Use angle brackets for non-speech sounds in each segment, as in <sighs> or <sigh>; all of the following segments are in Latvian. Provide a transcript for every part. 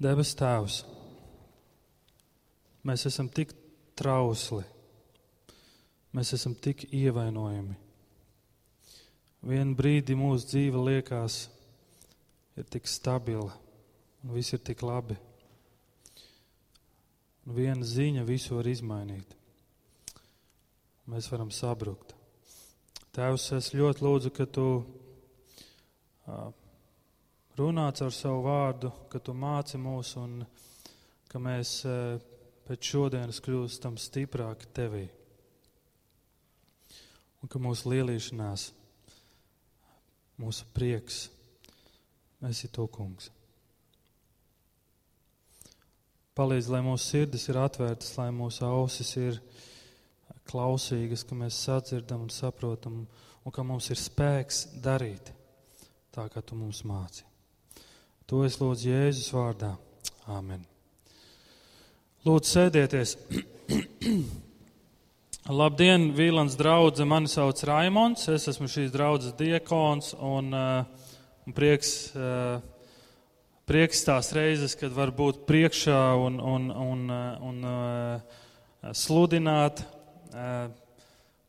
Debes Tēvs, mēs esam tik trausli, mēs esam tik ievainojami. Vienu brīdi mūsu dzīve liekas, ir tik stabila, un viss ir tik labi. Un viena ziņa visu var izmainīt. Mēs varam sabrukt. Tēvs, es ļoti lūdzu, ka tu runā caur savu vārdu, ka tu māci mūs un ka mēs pēc šodienas kļūstam stiprāki tevī. Un ka mūsu lielīšanās, mūsu prieks, ir to kungs. Palīdz, lai mūsu sirdis ir atvērtas, lai mūsu ausis ir klausīgas, ka mēs sadzirdam un saprotam, un ka mums ir spēks darīt tā, kā tu mums māci. To es lūdzu Jēzus vārdā. Āmen. Lūdzu, sēdieties. <clears throat> Labdien, Vīlans draudzene. Mani sauc Raimons. Es esmu šīs draudzes diekons un, uh, prieks, uh, prieks tās reizes, kad var būt priekšā un, un, un, uh, un uh, sludināt. Uh,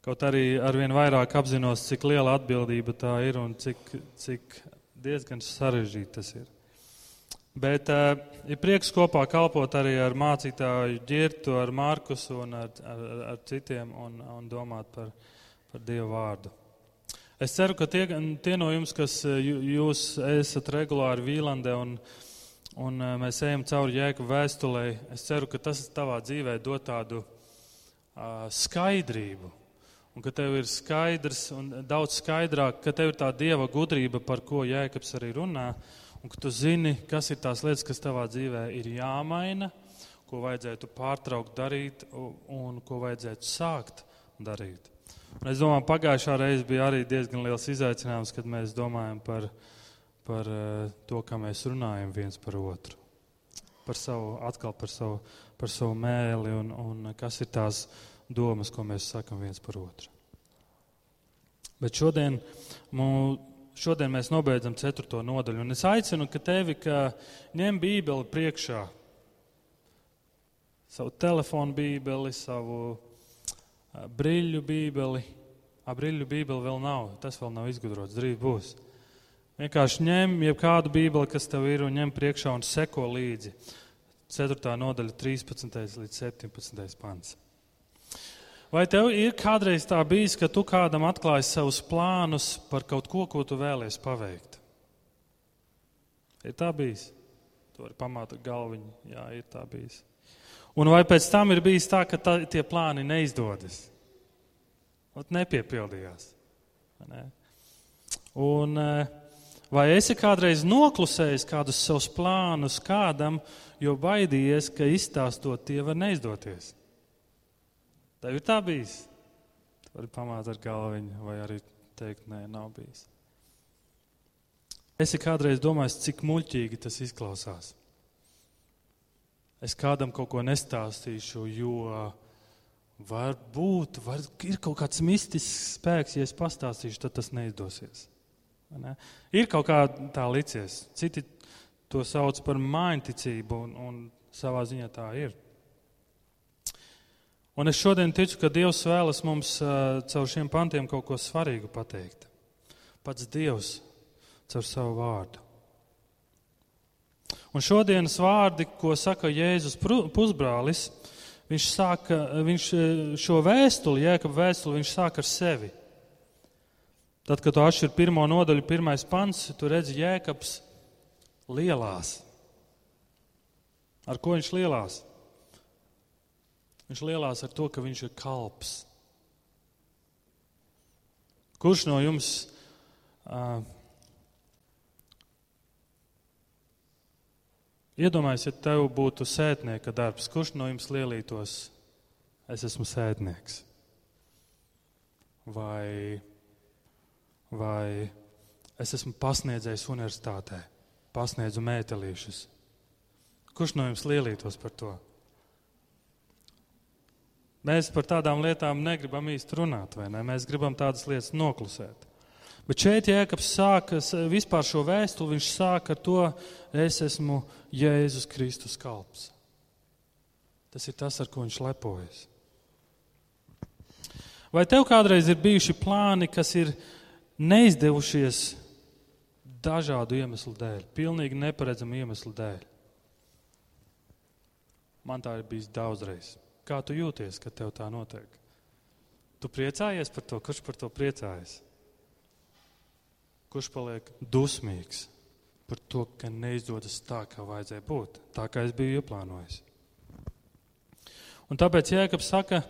kaut arī arvien vairāk apzinos, cik liela atbildība tā ir un cik, cik diezgan sarežģīti tas ir. Bet uh, ir prieks kopā kalpot arī ar mācītāju Girtu, ar Markusu un ar, ar, ar citiem un, un domāt par, par Dievu vārdu. Es ceru, ka tie, tie no jums, kas eh, jūs esat regulāri Vīlandē un, un eh, mēs ejam cauri jēgu vēstulē, es ceru, ka tas tavā dzīvē dod tādu uh, skaidrību. Un ka tev ir skaidrs un daudz skaidrāk, ka tev ir tā dieva gudrība, par ko Jēkabs arī runā, uh, un ka tu zini, kas ir tās lietas, kas tavā dzīvē ir jāmaina, ko vajadzētu pārtraukt darīt un ko vajadzētu sākt darīt. Un es domāju, pagājušā reize bija arī diezgan liels izaicinājums, kad mēs domājam par, par eh, to, kā mēs runājam viens par otru. Par savu, atkal par savu, par savu mēli un, un kas ir tās domas, ko mēs sakam viens par otru. Bet šodien mums šodien mēs nobeidzam ceturto nodaļu. Un es aicinu ka tevi, ka ņem bībeli priekšā, savu telefonu bībeli, savu brīļu bībeli. A brīļu bībeli vēl nav, tas vēl nav izgudrots, drīz būs. Vienkārši ņem jebkādu bībeli, kas tev ir, un ņem priekšā un seko līdzi. 4. nodaļa, 13. līdz 17. pants. Vai tev ir kādreiz tā bijis, ka tu kādam atklāji savus plānus par kaut ko, ko tu vēlies paveikt? Ir tā bijis. Tu vari pamāt galviņu, jā, ir tā bijis. Un vai pēc tam ir bijis tā, ka tā, tie plāni neizdodas? Ot nepiepildījās. Ne? Un eh, vai esi kādreiz noklusējis kādus savus plānus kādam, jo baidījies, ka izstāstot tie var neizdoties? Tev ir tā bijis. Tu vari pamāt ar galviņu, vai arī teikt, nē, nav bijis. Es kādreiz domāju, cik muļķīgi tas izklausās. Es kādam kaut ko nestāstīšu, jo varbūt var, ir kaut kāds mistisks spēks, ja es pastāstīšu, tad tas neizdosies. Ne? Ir kaut kā tā licies. Citi to sauc par mājiņticību, un, un savā ziņā tā ir. Un es šodien ticu, ka Dievs vēlas mums caur šiem pantiem kaut ko svarīgu pateikt. Pats Dievs caur savu vārdu. Un šodienas vārdi, ko saka Jēzus pusbrālis, viņš sāka, viņš šo vēstuli, jēkab vēstuli, viņš sāk ar sevi. Tad, kad tu atšķir pirmo nodaļu, pirmais pants, tu redzi jēkabs lielās. Ar ko viņš lielās? Viņš lielās ar to, ka viņš ir kalps. Kurš no jums uh, iedomājas, ja tev būtu sētnieka darbs, kurš no jums lielītos, es esmu sētnieks? Vai, vai es esmu pasniedzējis universitātē, pasniedzu mētelīšus? Kurš no jums lielītos par to? Mēs par tādām lietām negribam īsti runāt, vai ne? Mēs gribam tādas lietas noklusēt. Bet šeit Jēkabs sāka vispār šo vēstuli, viņš sāka ar to, es esmu Jēzus Kristus kalps. Tas ir tas, ar ko viņš lepojas. Vai tev kādreiz ir bijuši plāni, kas ir neizdevušies dažādu iemeslu dēļ, pilnīgi neparedzamu iemeslu dēļ? Man tā ir bijis daudzreiz. Kā tu jūties, kad tev tā notiek? Tu priecājies par to, kurš par to priecājas? Kurš paliek dusmīgs par to, ka neizdodas tā, kā vajadzēja būt, tā kā es biju ieplānojis? Un tāpēc Jēkabs saka,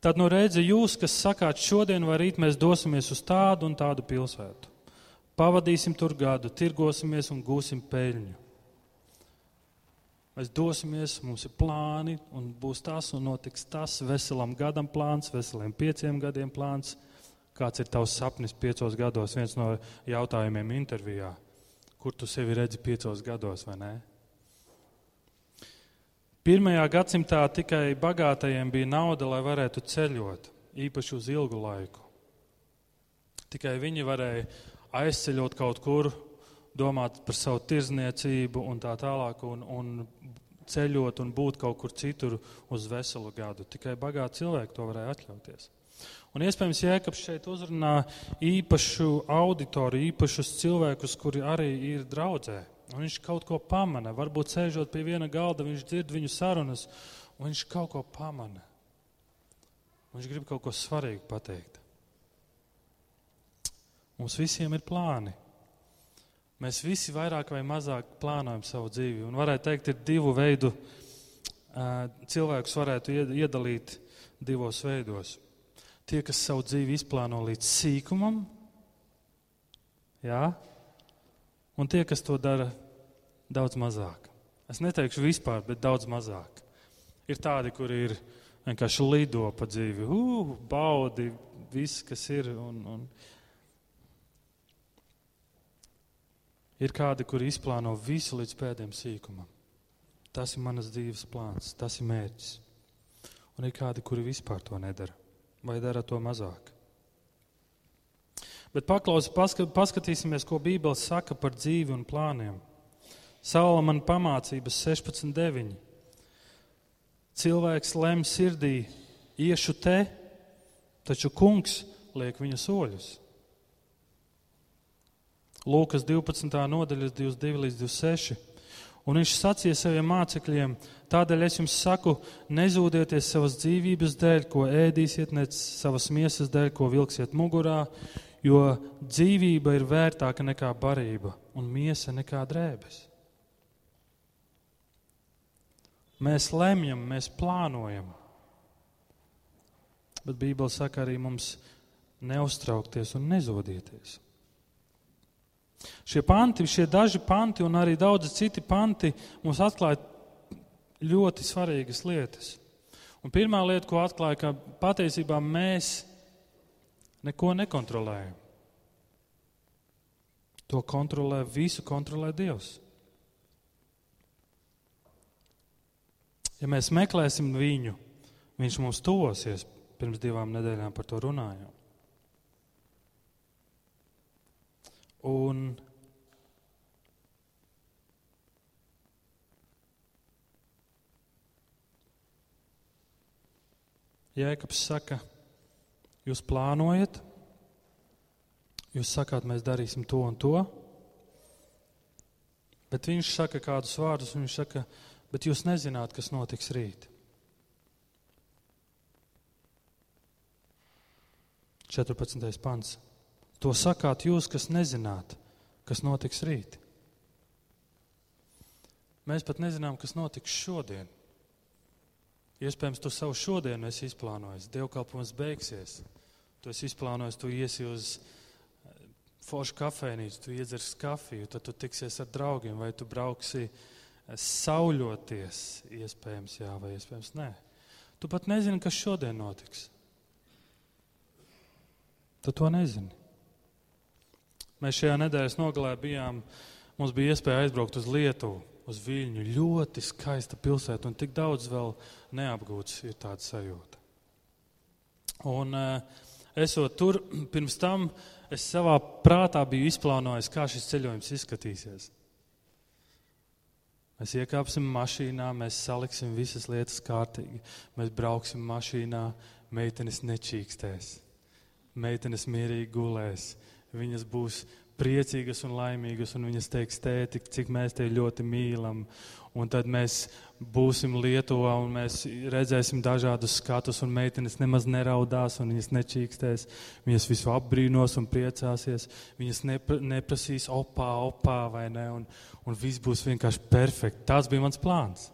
tad nu redzi jūs, kas sakāt šodien vai rīt mēs dosimies uz tādu un tādu pilsētu. Pavadīsim tur gadu, tirgosimies un gūsim peļņu. Mēs dosimies, mums ir plāni, un būs tas, un notiks tas. Veselam gadam plāns, veseliem pieciem gadiem plāns. Kāds ir tavs sapnis piecos gados? Viens no jautājumiem intervijā. Kur tu sevi redzi piecos gados, vai ne? Pirmajā gadsimtā tikai bagātajiem bija nauda, lai varētu ceļot, īpaši uz ilgu laiku. Tikai viņi varēja aizceļot kaut kur, domāt par savu tirzniecību un tā tālāk, un, un ceļot un būt kaut kur citur uz veselu gadu. Tikai bagāti cilvēki to varēja atļauties. Un iespējams, Jēkabs šeit uzrunā īpašu auditoriju, īpašus cilvēkus, kuri arī ir draudzē. Un viņš kaut ko pamana. Varbūt sēžot pie viena galda, viņš dzird viņu sarunas, un viņš kaut ko pamana. Viņš grib kaut ko svarīgu pateikt. Mums visiem ir plāni. Mēs visi vairāk vai mazāk plānojam savu dzīvi. Un varētu teikt, ir divu veidu cilvēkus varētu iedalīt divos veidos. Tie, kas savu dzīvi izplāno līdz sīkumam, jā, un tie, kas to dara daudz mazāk. Es neteikšu vispār, bet daudz mazāk. Ir tādi, kuri ir vienkārši lido pa dzīvi, uh, baudi viss, kas ir. Un, un, Ir kādi, kuri izplāno visu līdz pēdējiem sīkumam. Tas ir manas dzīves plāns, tas ir mērķis. Un ir kādi, kuri vispār to nedara vai dara to mazāk. Bet paklausi, paskatīsimies, ko Bībele saka par dzīvi un plāniem. Salamana pamācības 16.9. Cilvēks lem sirdī, iešu te, taču kungs liek viņa soļus. Lūkas 12. nodaļas 22 līdz 26. Un viņš sacīja saviem mācekļiem: Tādēļ es jums saku, nezūdieties savas dzīvības dēļ, ko ēdīsiet, ne savas miesas dēļ, ko vilksiet mugurā, jo dzīvība ir vērtāka nekā barība, un miesa nekā drēbes. Mēs lemjam, mēs plānojam. Bet Bībele saka arī mums neuztraukties un nezodieties. Šie panti, šie daži panti un arī daudzi citi panti mums atklāja ļoti svarīgas lietas. Un pirmā lieta, ko atklāja, ka patiesībā mēs neko nekontrolējam. To kontrolē, visu kontrolē Dievs. Ja mēs meklēsim viņu, viņš mums tuvosies. Pirms divām nedēļām par to runājām. Un Jēkabs saka, jūs plānojat, jūs sakāt, mēs darīsim to un to, bet viņš saka kādus vārdus, un viņš saka, bet jūs nezināt, kas notiks rīt. 14. pants. To sakāt jūs, kas nezināt, kas notiks rīt. Mēs pat nezinām, kas notiks šodien. Iespējams, tu savu šodienu esi izplānojis. Dievkalpojums beigsies. Tu esi izplānojis, tu iesi uz eh, foršu kafejnīcu, tu iedzers kafiju, tad tu tiksies ar draugiem, vai tu brauksi eh, sauļoties. Iespējams, jā, vai iespējams, nē. Tu pat nezini, kas šodien notiks. Tu to nezini. Mēs šajā nedēļas nogalē bijām, mums bija iespēja aizbraukt uz Lietuvu uz Viļņu. Ļoti skaista pilsēta, un tik daudz vēl neapgūts ir tāda sajūta. Un, uh, esot tur, <clears throat> pirms tam es savā prātā biju izplānojis, kā šis ceļojums izskatīsies. Mēs iekāpsim mašīnā, mēs saliksim visas lietas kārtīgi. Mēs brauksim mašīnā, meitenes nečīkstēs, meitenes mierīgi gulēs. Viņas būs priecīgas un laimīgas, un viņas teiks, tēti, cik mēs tevi ļoti mīlam. Un tad mēs būsim Lietuvā un mēs redzēsim dažādus skatus, un meitenes nemaz neraudās, un viņas nečīkstēs. Viņas visu apbrīnos un priecāsies. Viņas nepra, neprasīs opā, opā vai ne, un, un viss būs vienkārši perfekti. Tas bija mans plāns.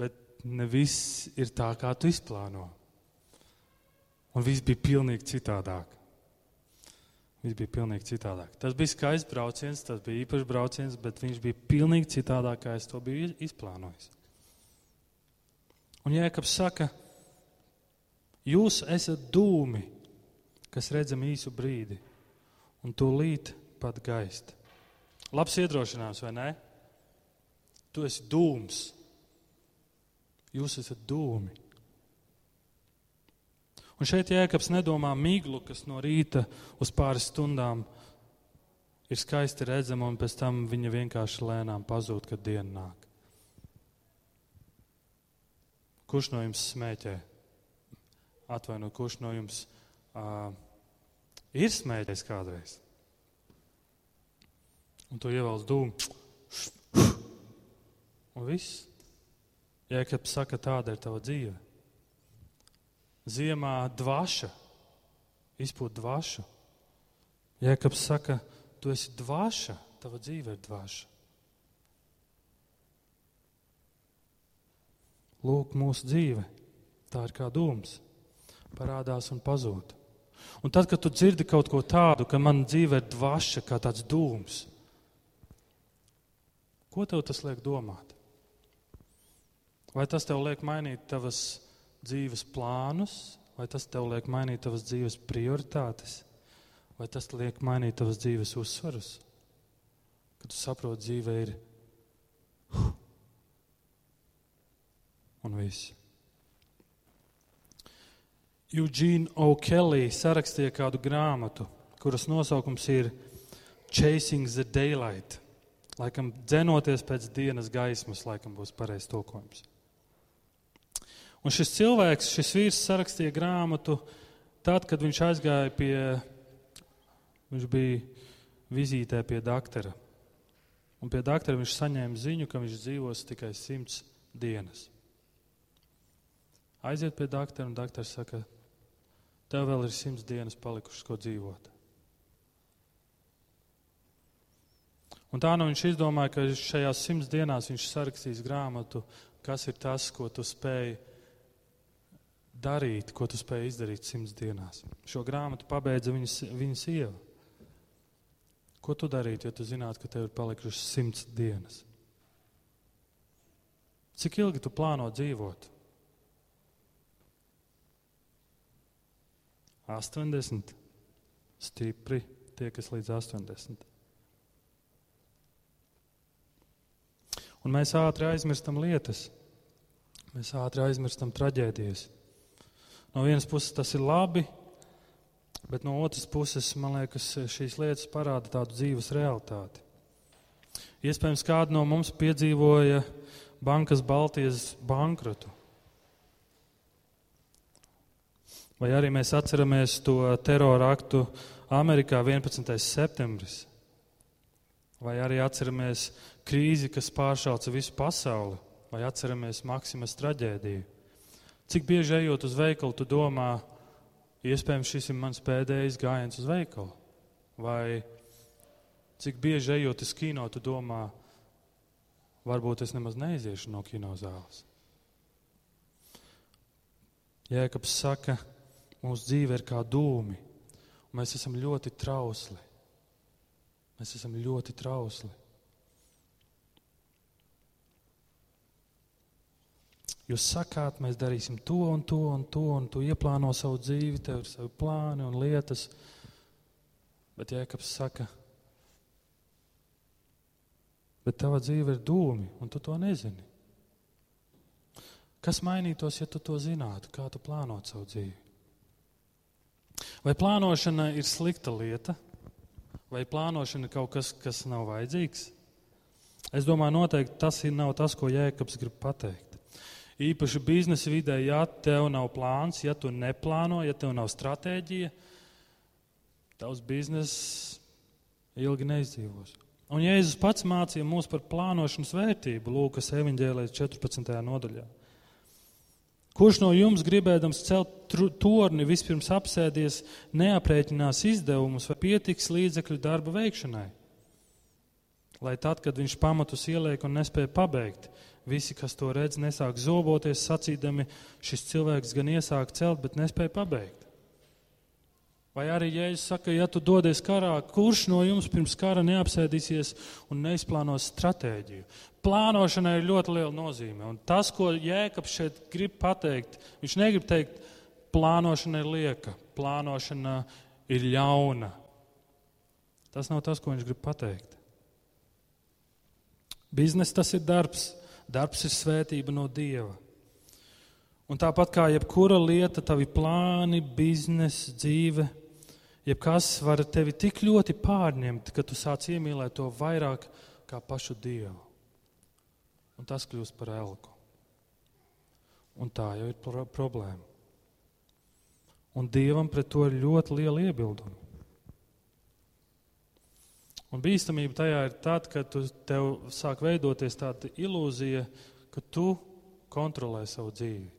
Bet ne viss ir tā, kā tu izplāno. Un viss bija pilnīgi citādāk. Viss bija pilnīgi citādāk. Tas bija skaists brauciens, tas bija īpašs brauciens, bet viņš bija pilnīgi citādāk, kā es to biju izplānojis. Un Jēkabs saka, jūs esat dūmi, kas redzam īsu brīdi, un tūlīt pat gaist. Labs iedrošinājums, vai ne? Tu esi dūms. Jūs esat dūmi. Un šeit Jēkabs nedomā miglu, kas no rīta uz pāris stundām ir skaisti redzama, un pēc tam viņa vienkārši lēnām pazūd, kad diena nāk. Kurš no jums smēķē? Atvainojiet, kurš no jums uh, ir smēķējis kādreiz? Un tu ievelc dūmu. Un viss. Jēkabs saka, tāda ir tava dzīve. Ziemā dvaša, izpūt dvašu. Jēkabs saka, tu esi dvaša, tava dzīve ir dvaša. Lūk, mūsu dzīve, tā ir kā dūms, parādās un pazūd. Un tad, kad tu dzirdi kaut ko tādu, ka man dzīve ir dvaša, kā tāds dūms, ko tev tas liek domāt? Vai tas tev liek mainīt tavas dzīves plānus, vai tas tev liek mainīt tavas dzīves prioritātes, vai tas liek mainīt tavas dzīves uzsvarus? Kad tu saproti, dzīve ir <sighs> un viss. Eugene O'Kelly sarakstīja kādu grāmatu, kuras nosaukums ir Chasing the Daylight. Laikam, dzenoties pēc dienas gaismas, laikam būs pareizs tulkojums. Un šis cilvēks, šis vīrs sarakstīja grāmatu tad, kad viņš aizgāja pie, viņš bija vizītē pie doktora. Un pie doktora viņš saņēma ziņu, ka viņš dzīvos tikai simts dienas. Aiziet pie doktora, un doktors saka, tev vēl ir simts dienas palikušas, ko dzīvot. Un tā nu viņš izdomāja, ka šajās simts dienās viņš sarakstīs grāmatu, kas ir tas, ko tu spēj darīt, ko tu spēj izdarīt simts dienās. Šo grāmatu pabeidza viņas, viņas sieva. Ko tu darītu, ja tu zinātu, ka tev ir palikušas simts dienas? Cik ilgi tu plāno dzīvot? 80. Stipri tie, kas līdz 80. Un mēs ātri aizmirstam lietas. Mēs ātri aizmirstam traģēdijas. No vienas puses tas ir labi, bet no otras puses, man liekas, šīs lietas parāda tādu dzīves realitāti. Iespējams, kāda no mums piedzīvoja Bankas Baltijas bankrotu. Vai arī mēs atceramies to terora aktu Amerikā 11. septembris? Vai arī atceramies krīzi, kas pāršauca visu pasauli? Vai atceramies Maksimas traģēdiju? Cik bieži ejot uz veikalu, tu domā, iespējams, šis ir mans pēdējais gājiens uz veikalu? Vai cik bieži ejot uz kino, tu domā, varbūt es nemaz neiziešu no kinozāles? Jēkabs saka, mūsu dzīve ir kā dūmi, un mēs esam ļoti trausli. Mēs esam ļoti trausli. Jūs sakāt, mēs darīsim to un to un to, un tu ieplāno savu dzīvi, tev ir savi plāni un lietas. Bet Jēkabs saka, bet tava dzīve ir dūmi, un tu to nezini. Kas mainītos, ja tu to zinātu, kā tu plānot savu dzīvi? Vai plānošana ir slikta lieta, vai plānošana ir kaut kas, kas nav vajadzīgs? Es domāju, noteikti tas ir nav tas, ko Jēkabs grib pateikt. Īpaši biznesa vidē, ja tev nav plāns, ja tu neplāno, ja tev nav stratēģija, tavs bizness ilgi neizdzīvos. Un Jēzus pats mācīja mūs par plānošanas vērtību Lūkas evanģēlijas 14. nodaļā. Kurš no jums, gribēdams celt torni, vispirms apsēdies, neaprēķinās izdevumus vai pietiks līdzekļu darba veikšanai? Lai tad, kad viņš pamatus ieliek un nespēja pabeigt, visi, kas to redz, nesāk zoboties, sacīdami, šis cilvēks gan iesāk celt, bet nespēja pabeigt. Vai arī Jēzus saka, ja tu dodies karā, kurš no jums pirms kara neapsēdīsies un neizplānos stratēģiju? Plānošanai ir ļoti liela nozīme. Un tas, ko Jēkabs šeit grib pateikt, viņš negrib teikt, plānošana ir lieka, plānošana ir ļauna. Tas nav tas, ko viņš grib pateikt. Bizness tas ir darbs, darbs ir svētība no Dieva. Un tāpat kā jebkura lieta, tavi plāni, biznesa, dzīve, jebkas var tevi tik ļoti pārņemt, ka tu sāc iemīlēt to vairāk kā pašu Dievu. Un tas kļūst par elku. Un tā jau ir pro problēma. Un Dievam pret to ir ļoti liela iebilduma. Un bīstamība tajā ir tad, kad tu, tev sāk veidoties tāda ilūzija, ka tu kontrolē savu dzīvi.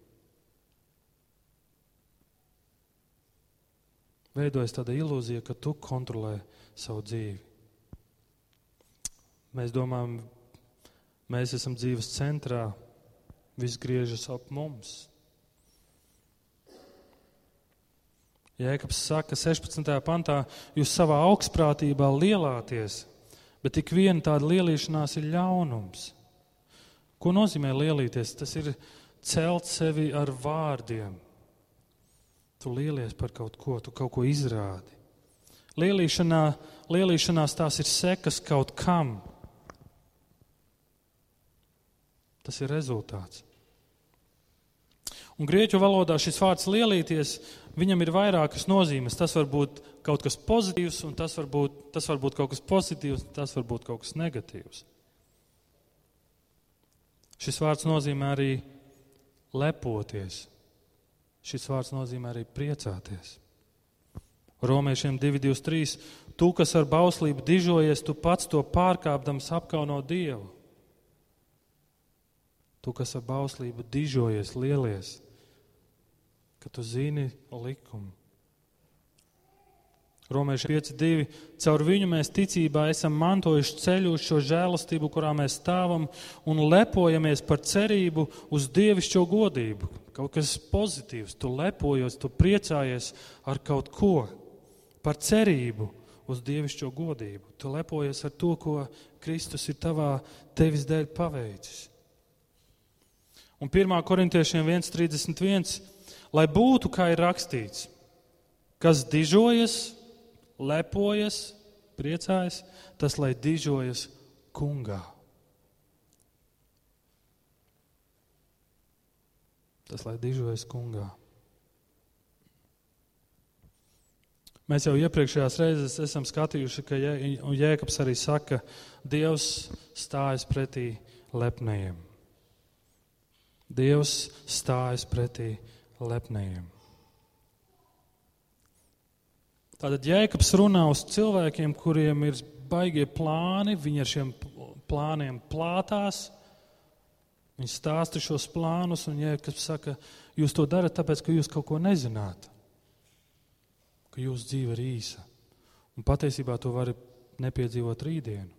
veidojas tāda ilūzija, ka tu kontrolē savu dzīvi. Mēs domājam, mēs esam dzīves centrā, viss griežas ap mums. Jēkabs saka, 16. pantā, jūs savā augstprātībā lielāties, bet tik viena tāda lielīšanās ir ļaunums. Ko nozīmē lielīties? Tas ir celt sevi ar vārdiem. Tu lielies par kaut ko, tu kaut ko izrādi. Lielīšanā, lielīšanās tās ir sekas kaut kam. Tas ir rezultāts. Un grieķu valodā šis vārds lielīties, viņam ir vairākas nozīmes. Tas var būt kaut kas pozitīvs, un tas var būt, tas var būt kaut kas pozitīvs, un tas var būt kaut kas negatīvs. Šis vārds nozīmē arī lepoties. Šis vārds nozīmē arī priecāties. Romiešiem 223. Tu, kas ar bauslību dižojies, tu pats to pārkāpdams apkauno Dievu. Tu, kas ar bauslību dižojies, lielies, ka tu zini likumu. Romieši 5.2. Caur viņu mēs ticībā esam mantojuši ceļu uz šo žēlastību, kurā mēs stāvam un lepojamies par cerību uz dievišķo godību. Kaut kas pozitīvs, tu lepojies, tu priecājies ar kaut ko, par cerību uz dievišķo godību. Tu lepojies ar to, ko Kristus ir tavā tevis dēļ paveicis. Un 1. korintiešiem 1.31. Lai būtu, kā ir rakstīts, kas dižojas, lepojas, priecājas, tas lai dižojas kungā. Tas lai dižojas kungā. Mēs jau iepriekšējās reizes esam skatījuši, ka Jēkabs arī saka, Dievs stājas pretī lepnējiem. Dievs stājas pretī lepnējiem. Tātad Jēkabs runā uz cilvēkiem, kuriem ir baigie plāni, viņi ar šiem plāniem plātās. Viņi stāsta šos plānus, un Jēkabs saka, jūs to darat tāpēc, ka jūs kaut ko nezināt, ka jūsu dzīve ir īsa. Un patiesībā to var nepiedzīvot rītdienu.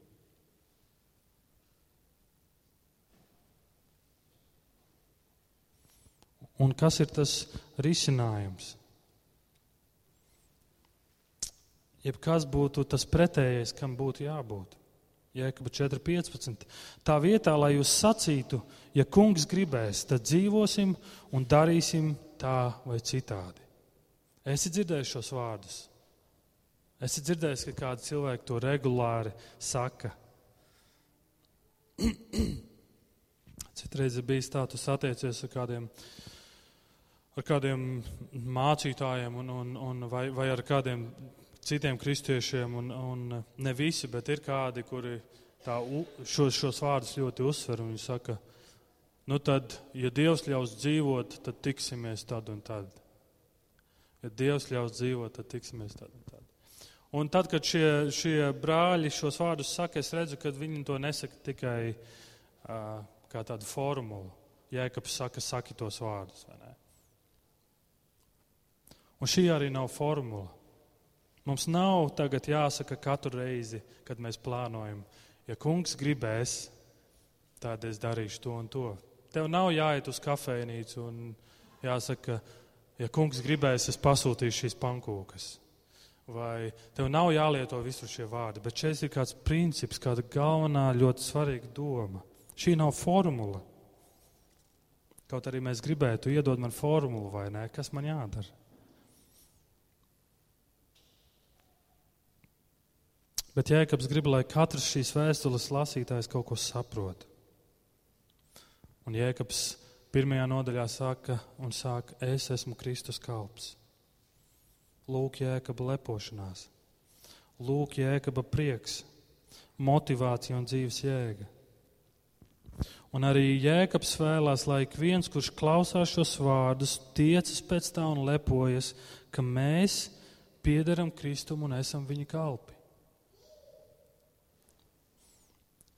Un kas ir tas risinājums? jebkas būtu tas pretējais, kam būtu jābūt. Jēkaba 4.15. Tā vietā, lai jūs sacītu, ja kungs gribēs, tad dzīvosim un darīsim tā vai citādi. Esi dzirdējis šos vārdus? Esi dzirdējis, ka kādi cilvēki to regulāri saka. <clears throat> Citreiz ir bijis tā, tu satiecies ar kādiem ar kādiem mācītājiem un, un, un vai, vai ar kādiem citiem kristiešiem, un, un ne visi, bet ir kādi, kuri tā, šos, šos vārdus ļoti uzsver. Viņi saka, nu tad, ja Dievs ļaus dzīvot, tad tiksimies tad un tad. Ja Dievs ļaus dzīvot, tad tiksimies tad un tad. Un tad, kad šie, šie brāļi šos vārdus saka, es redzu, ka viņi to nesaka tikai uh, kā tādu formulu. Jēkabs saka, saki tos vārdus. Un šī arī nav formula. Mums nav tagad jāsaka katru reizi, kad mēs plānojam, ja kungs gribēs, tad es darīšu to un to. Tev nav jāiet uz kafejnīcu un jāsaka, ja kungs gribēs, es pasūtīšu šīs pankūkas. Vai tev nav jālieto visur šie vārdi, bet šeit ir kāds princips, kāda galvenā ļoti svarīga doma. Šī nav formula. Kaut arī mēs gribētu iedot man formulu vai nē, kas man jādara. Bet Jēkabs grib, lai katrs šīs vēstules lasītājs kaut ko saprot. Un Jēkabs pirmajā nodaļā saka un saka, es esmu Kristus kalps. Lūk, Jēkaba lepošanās, lūk, Jēkaba prieks, motivācija un dzīves jēga. Un arī Jēkabs vēlās, lai ik viens, kurš klausās šos vārdus, tiecas pēc tā un lepojas, ka mēs piederam Kristum un esam viņa kalpi.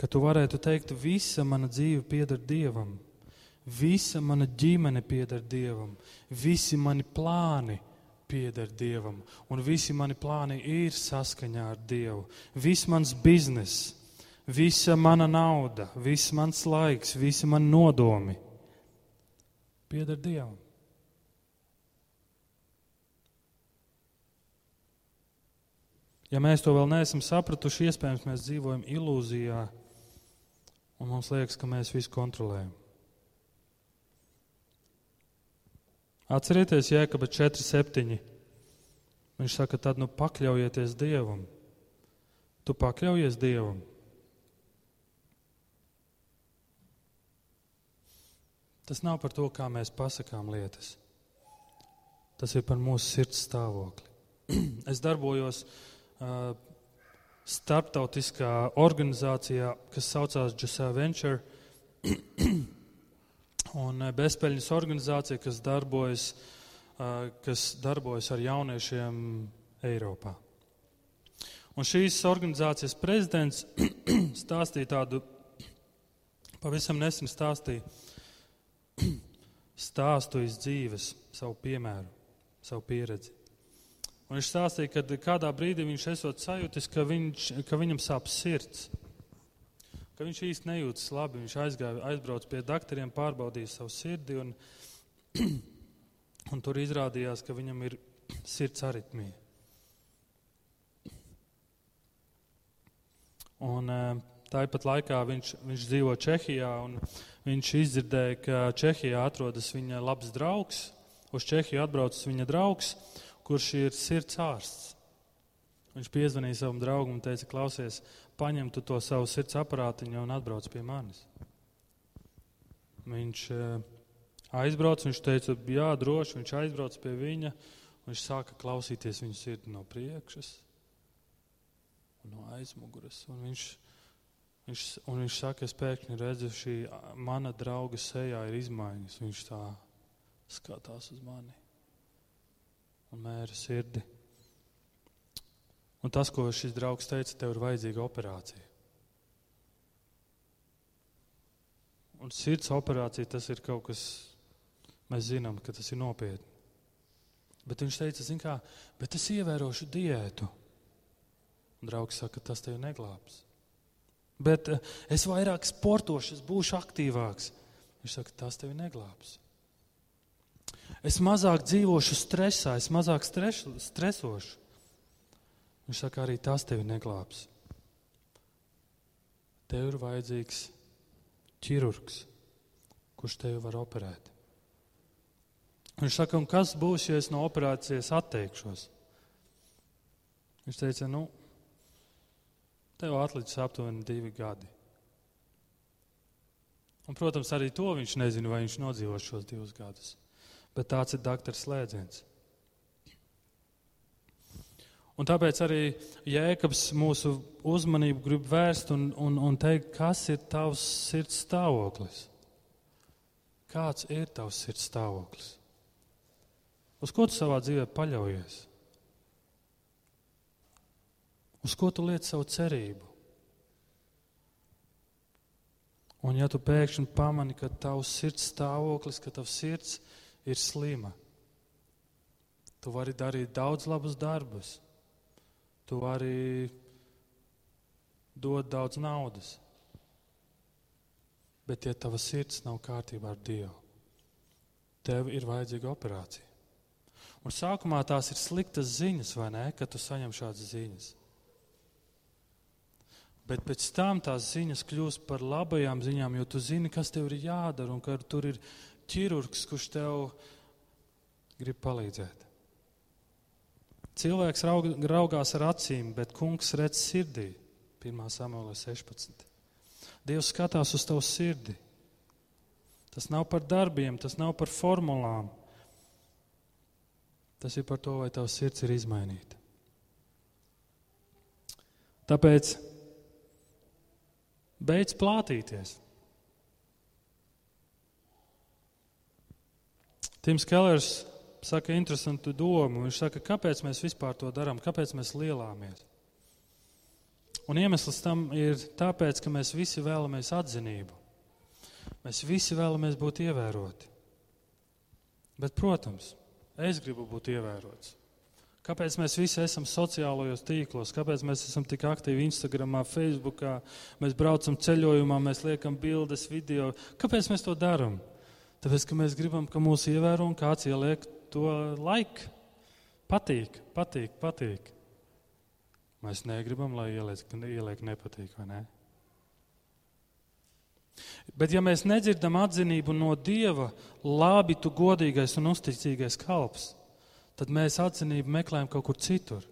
Ka tu varētu teikt, visa mana dzīve pieder Dievam, visa mana ģimene pieder Dievam, visi mani plāni pieder Dievam, un visi mani plāni ir saskaņā ar Dievu. Viss mans bizness, visa mana nauda, viss mans laiks, visi mani nodomi pieder Dievam. Ja mēs to vēl neesam sapratuši, iespējams, mēs dzīvojam ilūzijā, un mums liekas, ka mēs visu kontrolējam. Atcerieties, Jēkabā 4,7. Viņš saka, tad nu pakļaujieties Dievam. Tu pakļaujies Dievam. Tas nav par to, kā mēs pasakām lietas. Tas ir par mūsu sirds stāvokli. <clears throat> es darbojos uh, starptautiskā organizācijā, kas saucās Jusā Venture, <clears throat> un eh, bezpeļņas organizācija, kas darbojas, eh, kas darbojas ar jauniešiem Eiropā. Un šīs organizācijas prezidents <clears throat> stāstīja tādu, pavisam nesen stāstīja <clears throat> stāstu iz dzīves, savu piemēru, savu pieredzi. Un viņš stāstīja, ka kādā brīdī viņš esot sajūtis, ka, viņš, ka viņam sāp sirds. Ka viņš īsti nejūtas labi. Viņš aizgāja, aizbrauca pie doktoriem, pārbaudīja savu sirdi. Un, <clears throat> un tur izrādījās, ka viņam ir sirds aritmija. Un, eh, Tāpat laikā viņš, viņš dzīvo Čehijā, viņš izdzirdēja, ka Čehijā atrodas viņa labs draugs. Uz Čehiju atbraucis viņa draugs, kurš ir sirds ārsts. Viņš piezvanīja savam draugam un teica, klausies, paņem tu to savu sirds aparātiņu un atbrauc pie manis. Viņš eh, aizbrauca, viņš teica, jā, droši, viņš aizbrauca pie viņa, viņš sāka klausīties viņu sirdi no priekšas un no aizmuguras. Un viņš, viņš, un viņš saka, es pēkšņi redzu, šī mana drauga sejā ir izmaiņas. Viņš tā skatās uz mani un mēra sirdi. Un tas, ko šis draugs teica, tev ir vajadzīga operācija. Un sirds operācija tas ir kaut kas, mēs zinām, ka tas ir nopietni. Bet viņš teica, zin kā, bet es ievērošu diētu. Un draugs saka, tas tevi neglābs. Bet eh, es vairāk sportošu, es būšu aktīvāks. Viņš saka, tas tevi neglābs. Es mazāk dzīvošu stresā, es mazāk stres, stresošu. Viņš saka, arī tas tevi neglābs. Tev ir vajadzīgs ķirurgs, kurš tevi var operēt. Viņš saka, un kas būs, ja es no operācijas atteikšos? Viņš teica, nu, tev atlicis aptuveni divi gadi. Un, protams, arī to viņš nezina, vai viņš nodzīvos šos divus gadus. Bet tāds ir doktora slēdziens. Un tāpēc arī Jēkabs mūsu uzmanību grib vērst un, un, un teikt, kas ir tavs sirds stāvoklis? Kāds ir tavs sirds stāvoklis? Uz ko tu savā dzīvē paļaujies? Uz ko tu liec savu cerību? Un ja tu pēkšņi pamani, ka tavs sirds stāvoklis, ka tavs sirds ir slima, tu vari darīt daudz labus darbus, tu vari dot daudz naudas. Bet, ja tava sirds nav kārtībā ar Dievu, tev ir vajadzīga operācija. Un sākumā tās ir sliktas ziņas, vai ne, kad tu saņem šādas ziņas. Bet pēc tam tās ziņas kļūst par labajām ziņām, jo tu zini, kas tev ir jādara un ka tur ir ķirurgs, kurš tev grib palīdzēt. Cilvēks raug, raugās ar acīm, bet kungs redz sirdī. 1. samuēlē 16. Dievs skatās uz tavu sirdi. Tas nav par darbiem, tas nav par formulām. Tas ir par to, vai tavs sirds ir izmainīta. Tāpēc beidz plātīties. Tims Kellers saka interesantu domu. Viņš saka, kāpēc mēs vispār to darām, kāpēc mēs lielāmies. Un iemesls tam ir tāpēc, ka mēs visi vēlamies atzinību. Mēs visi vēlamies būt ievēroti. Bet, protams, es gribu būt ievērots. Kāpēc mēs visi esam sociālajos tīklos, kāpēc mēs esam tik aktīvi Instagram, Facebook, mēs braucam ceļojumā, mēs liekam bildes, video. Kāpēc mēs to darām? Tāpēc, ka mēs gribam, ka mūs ievēro un kāds ieliek to laiku. Patīk, patīk, patīk. Mēs negribam, lai ieliek, ieliek nepatīk, vai ne? Bet, ja mēs nedzirdam atzinību no Dieva, labi, tu godīgais un uzticīgais kalps, tad mēs atzinību meklējam kaut kur citur.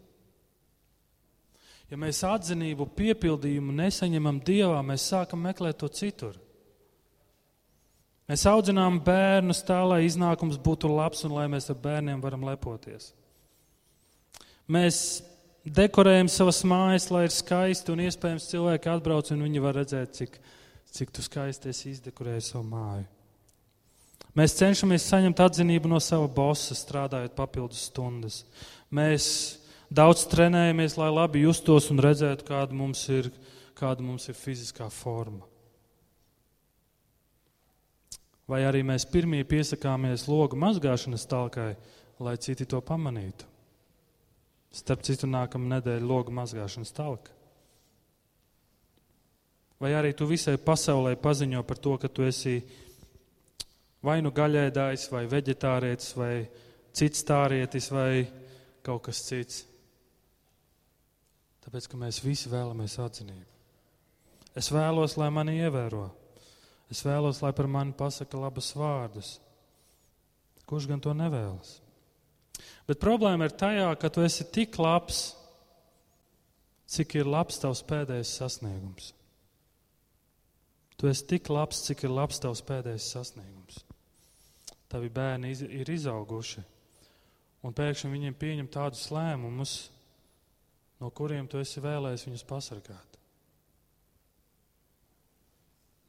Ja mēs atzinību piepildījumu nesaņemam Dievā, mēs sākam meklēt to citur. Mēs audzinām bērnus tā, lai iznākums būtu labs un lai mēs ar bērniem varam lepoties. Mēs dekorējam savas mājas, lai ir skaisti un iespējams cilvēki atbrauc un viņi var redzēt, cik, cik tu skaisti esi izdekorējis savu māju. Mēs cenšamies saņemt atzinību no sava bosa, strādājot papildus stundas. Mēs daudz trenējamies, lai labi justos un redzētu, kāda mums ir, kāda mums ir fiziskā forma. Vai arī mēs pirmie piesakāmies logu mazgāšanas talkai, lai citi to pamanītu. Starp citu, nākamā nedēļa logu mazgāšanas talka. Vai arī tu visai pasaulē paziņo par to, ka tu esi vai nu gaļēdājs, vai veģetārietis, vai cits tārietis, vai kaut kas cits. Tāpēc, ka mēs visi vēlamies atzinību. Es vēlos, lai mani ievēro. Es vēlos, lai par mani pasaka labas vārdus. Kurš gan to nevēlas? Bet problēma ir tajā, ka tu esi tik labs, cik ir labs tavs pēdējais sasniegums. Tu esi tik labs, cik ir labs tavs pēdējais sasniegums tavi bērni iz, ir izauguši, un pēkšņi viņiem pieņem tādus lēmumus, no kuriem tu esi vēlējis viņus pasargāt.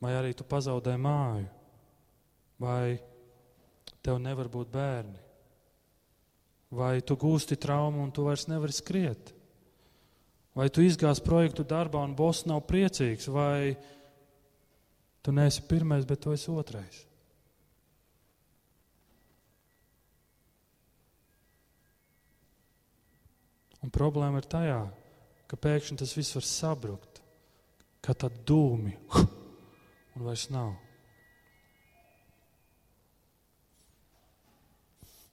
Vai arī tu pazaudē māju, vai tev nevar būt bērni, vai tu gūsti traumu un tu vairs nevari skriet, vai tu izgāzi projektu darbā un boss nav priecīgs, vai tu neesi pirmais, bet tu esi otrais. Un problēma ir tajā, ka pēkšņi tas viss var sabrukt, kā tad dūmi, un vairs nav.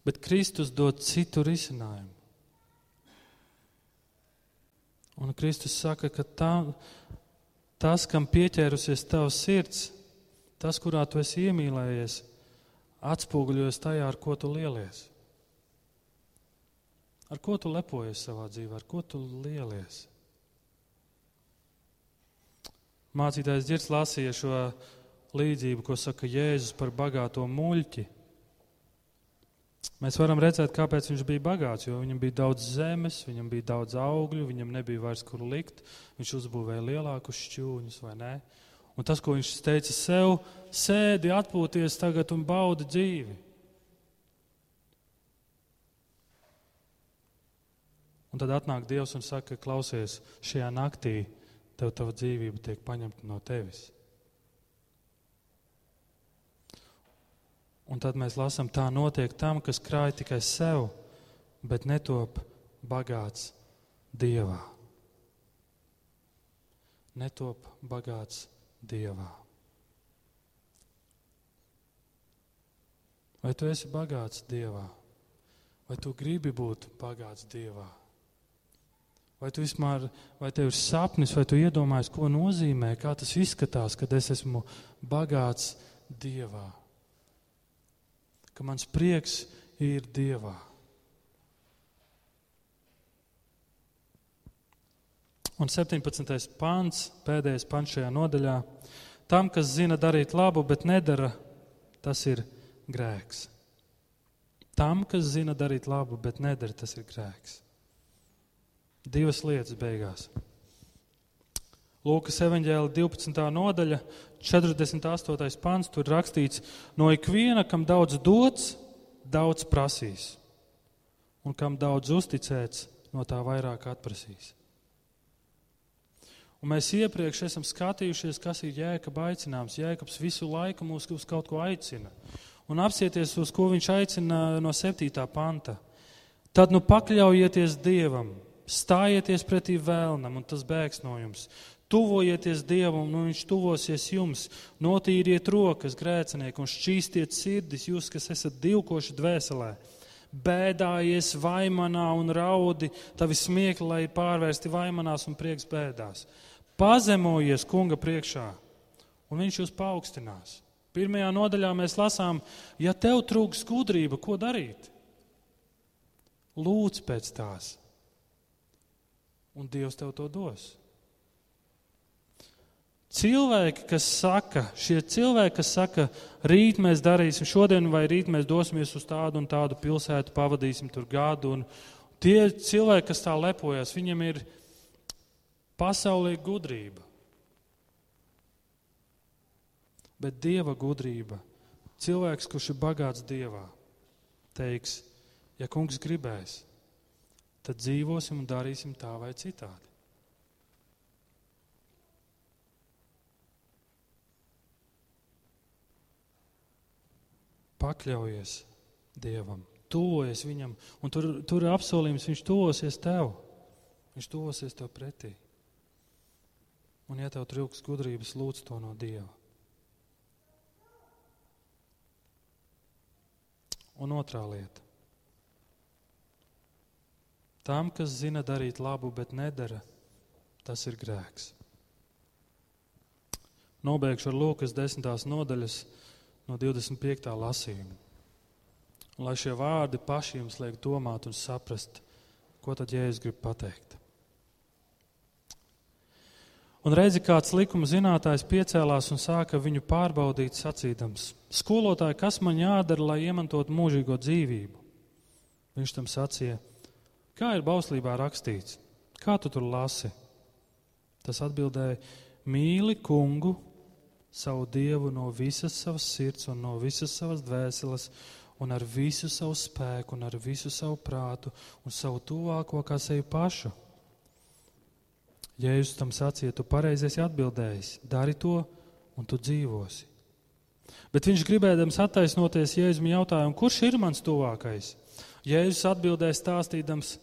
Bet Kristus dod citu risinājumu. Un Kristus saka, ka tā, tas, kam pieķērusies tavs sirds, tas, kurā tu esi iemīlējies, atspoguļojas tajā, ar ko tu lielies. Ar ko tu lepojies savā dzīvē, ar ko tu lielies? Mācītājs Girts lasīja šo līdzību, ko saka Jēzus par bagāto muļķi. Mēs varam redzēt, kāpēc viņš bija bagāts, jo viņam bija daudz zemes, viņam bija daudz augļu, viņam nebija vairs kur likt. Viņš uzbūvēja lielākus šķūņus, vai ne? Un tas, ko viņš teica sev, sēdi, atpūties tagad un baudi dzīvi. Un tad atnāk Dievs un saka, klausies, šajā naktī tev tava dzīvība tiek paņemta no tevis. Un tad mēs lasām, tā notiek tam, kas krāj tikai sev, bet netop bagāts Dievā. Netop bagāts Dievā. Vai tu esi bagāts Dievā? Vai tu gribi būt bagāts Dievā? Vai tu vispār, vai tev ir sapnis, vai tu iedomājies, ko nozīmē, kā tas izskatās, kad es esmu bagāts Dievā? Ka mans prieks ir Dievā. Un 17. pāns, pēdējais pāns šajā nodaļā. Tam, kas zina darīt labu, bet nedara, tas ir grēks. Tam, kas zina darīt labu, bet nedara, tas ir grēks. Divas lietas beigās. Lūkas evanģēla 12. nodaļa, 48. pants, tur rakstīts, no ikviena, kam daudz dots, daudz prasīs, un kam daudz uzticēts, no tā vairāk atprasīs. Un mēs iepriekš esam skatījušies, kas ir jēkabs aicinājums. Jēkabs visu laiku mūs uz kaut ko aicina. Un apsieties, uz ko viņš aicina no 7. panta. Tad nu pakļaujieties Dievam, Stājieties pretī vēlnam, un tas bēgs no jums. Tuvojieties Dievam, un Viņš tuvosies jums. Notīriet rokas, grēcinieki, un šķīstiet sirdis, jūs, kas esat divkoši dvēselē. Bēdājies vaimanā un raudi, tavi smiekli, lai pārvērsti vaimanās un prieks bēdās. Pazemojies kunga priekšā, un viņš jūs paaugstinās. Pirmajā nodaļā mēs lasām, ja tev trūks gudrība, ko darīt? Lūdz pēc tās un Dievs tev to dos. Cilvēki, kas saka, šie cilvēki, kas saka, rīt mēs darīsim šodien, vai rīt mēs dosimies uz tādu un tādu pilsētu, pavadīsim tur gadu. Un tie cilvēki, kas tā lepojas, viņiem ir pasaulīga gudrība. Bet dieva gudrība, cilvēks, kurš ir bagāts dievā, teiks, ja kungs gribēs, tad dzīvosim un darīsim tā vai citādi. Pakļaujies Dievam, tuvojies Viņam, un tur, tur ir apsolījums, Viņš tuvosies tev. Viņš tuvosies tev pretī. Un, ja tev trūks gudrības, lūdz to no Dieva. Un otrā lieta. Tam, kas zina darīt labu, bet nedara, tas ir grēks. Nobeigšu ar Lūkas desmitās nodaļas no 25. lasījuma. Lai šie vārdi paši jums liek domāt un saprast, ko tad Jēzus grib pateikt. Un redzi, kāds likuma zinātājs piecēlās un sāka viņu pārbaudīt, sacīdams: Skolotāji, kas man jādara, lai iemantotu mūžīgo dzīvību? Viņš tam sacīja: Kā ir bauslībā rakstīts? Kā tu tur lasi? Tas atbildēja: Mīli kungu, savu dievu no visas savas sirds un no visas savas dvēseles, un ar visu savu spēku, un ar visu savu prātu, un savu tuvāko kā sevi pašu. Jēzus tam sacīja, tu pareizi esi atbildējis, dari to, un tu dzīvosi. Bet viņš gribēdams attaisnoties Jēzum jautājumu, kurš ir mans tuvākais? Jēzus atbildēja stāstījams,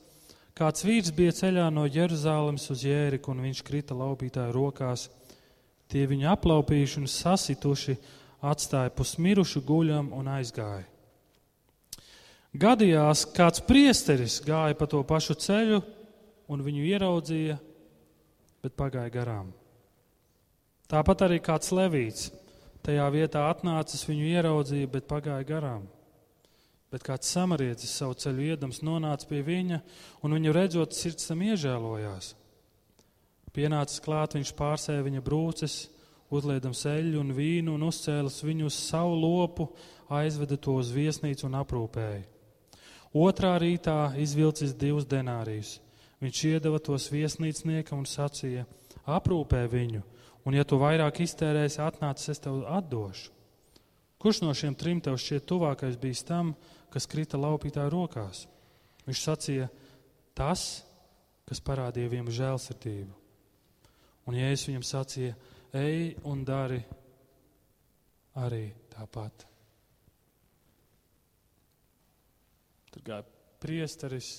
Kāds vīrs bija ceļā no Jeruzalemes uz Jēriku, un viņš krita laupītāju rokās. Tie viņu aplaupījuši un sasituši, atstāja pusmirušu guļam un aizgāja. Gadījās, kāds priesteris gāja pa to pašu ceļu un viņu ieraudzīja, bet pagāja garām. Tāpat arī kāds levīts tajā vietā atnācis, viņu ieraudzīja, bet pagāja garām. Bet kāds samarietis savu ceļu iedams nonāca pie viņa, un viņu redzot, sirds tam iežēlojās. Pienācis klāt, viņš pārsēja viņa brūces, uzliedams eļļu un vīnu un uzcēlis viņu uz savu lopu, aizveda to uz viesnīcu un aprūpēja. Otrā rītā izvilcis divus denārijus. Viņš iedeva tos viesnīcniekam un sacīja: Aprūpē viņu, un ja tu vairāk iztērēsi, atnācis, es tev atdošu. Kurš no šiem trim tev šķiet tuvākais bijis tam, kas krita laupītāju rokās? Viņš sacīja: Tas, kas parādīja viņam žēlsirdību. Un Jēzus viņam sacīja: Ej un dari arī tāpat. Tur gāja priesteris,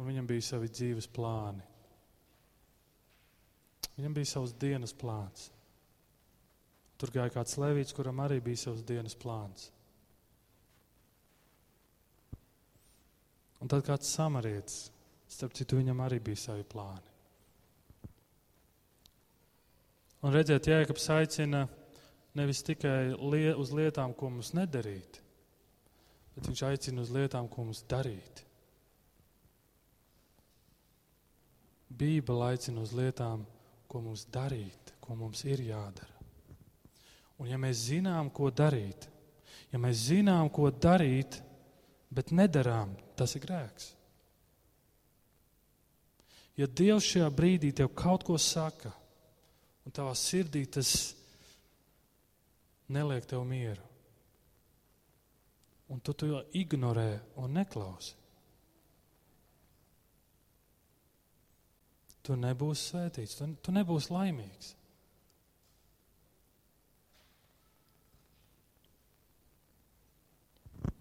un viņam bija savi dzīves plāni. Viņam bija savs dienas plāns. Tur gāja kāds levīts, kuram arī bija savs dienas plāns. Un tad kāds samarietis, starp citu, viņam arī bija savi plāni. Un redziet, Jēkabs aicina nevis tikai lie, uz lietām, ko mums nedarīt, bet viņš aicina uz lietām, ko mums darīt. Bībele aicina uz lietām, ko mums darīt, ko mums ir jādara. Un ja mēs zinām, ko darīt, ja mēs zinām, ko darīt, bet nedarām, tas ir grēks. Ja Dievs šajā brīdī tev kaut ko saka, un tavā sirdī tas neliek tev mieru, un tu to ignorē un neklausi, tu nebūsi svētīts, tu, tu nebūsi laimīgs.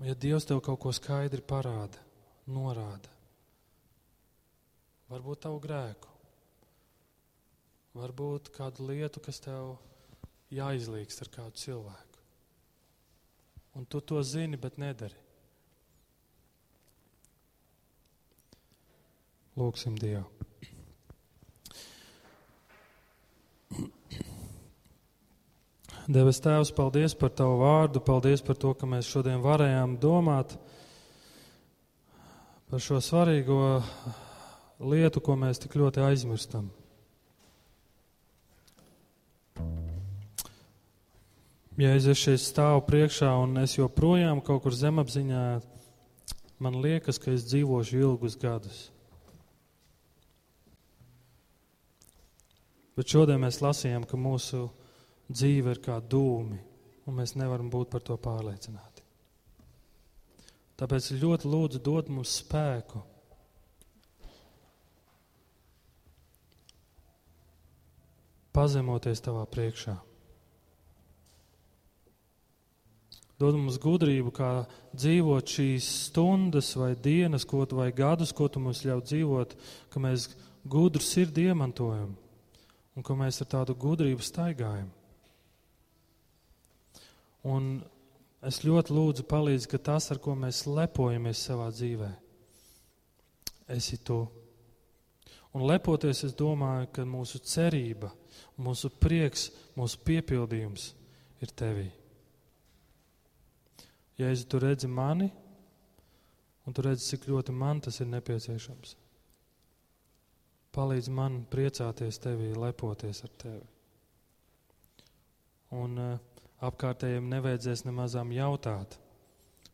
Ja Dievs tev kaut ko skaidri parāda, norāda, varbūt tavu grēku, varbūt kādu lietu, kas tev jāizlīgst ar kādu cilvēku. Un tu to zini, bet nedari. Lūksim Dievu. Devis Tēvs, paldies par Tavu vārdu, paldies par to, ka mēs šodien varējām domāt par šo svarīgo lietu, ko mēs tik ļoti aizmirstam. Ja es šeit stāvu priekšā un es joprojām kaut kur zemapziņā, man liekas, ka es dzīvošu ilgus gadus. Bet šodien mēs lasījām, ka mūsu dzīve ir kā dūmi, un mēs nevaram būt par to pārliecināti. Tāpēc ļoti lūdzu dod mums spēku. Pazemoties tavā priekšā. Dod mums gudrību, kā dzīvot šīs stundas, vai dienas, ko tu, vai gadus, ko tu mums ļauj dzīvot, ka mēs gudru sirdi iemantojam un ka mēs ar tādu gudrību staigājam. Un es ļoti lūdzu, palīdzi, ka tas, ar ko mēs lepojamies savā dzīvē, esi tu. Un lepoties, es domāju, ka mūsu cerība, mūsu prieks, mūsu piepildījums ir tevī. Ja es tu redzi mani, un tu redzi, cik ļoti man tas ir nepieciešams, palīdz man priecāties tevī, lepoties ar tevi. Un, uh, apkārtējiem nevajadzēs nemazām jautāt,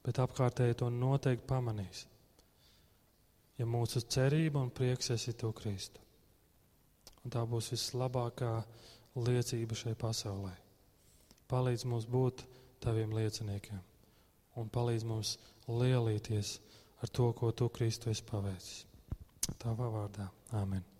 bet apkārtēji to noteikti pamanīs. Ja mūsu cerība un prieks esi to Kristu. Un tā būs vislabākā liecība šai pasaulē. Palīdz mums būt taviem lieciniekiem un palīdz mums lielīties ar to, ko tu Kristu esi paveicis. Tavā vārdā. Āmen.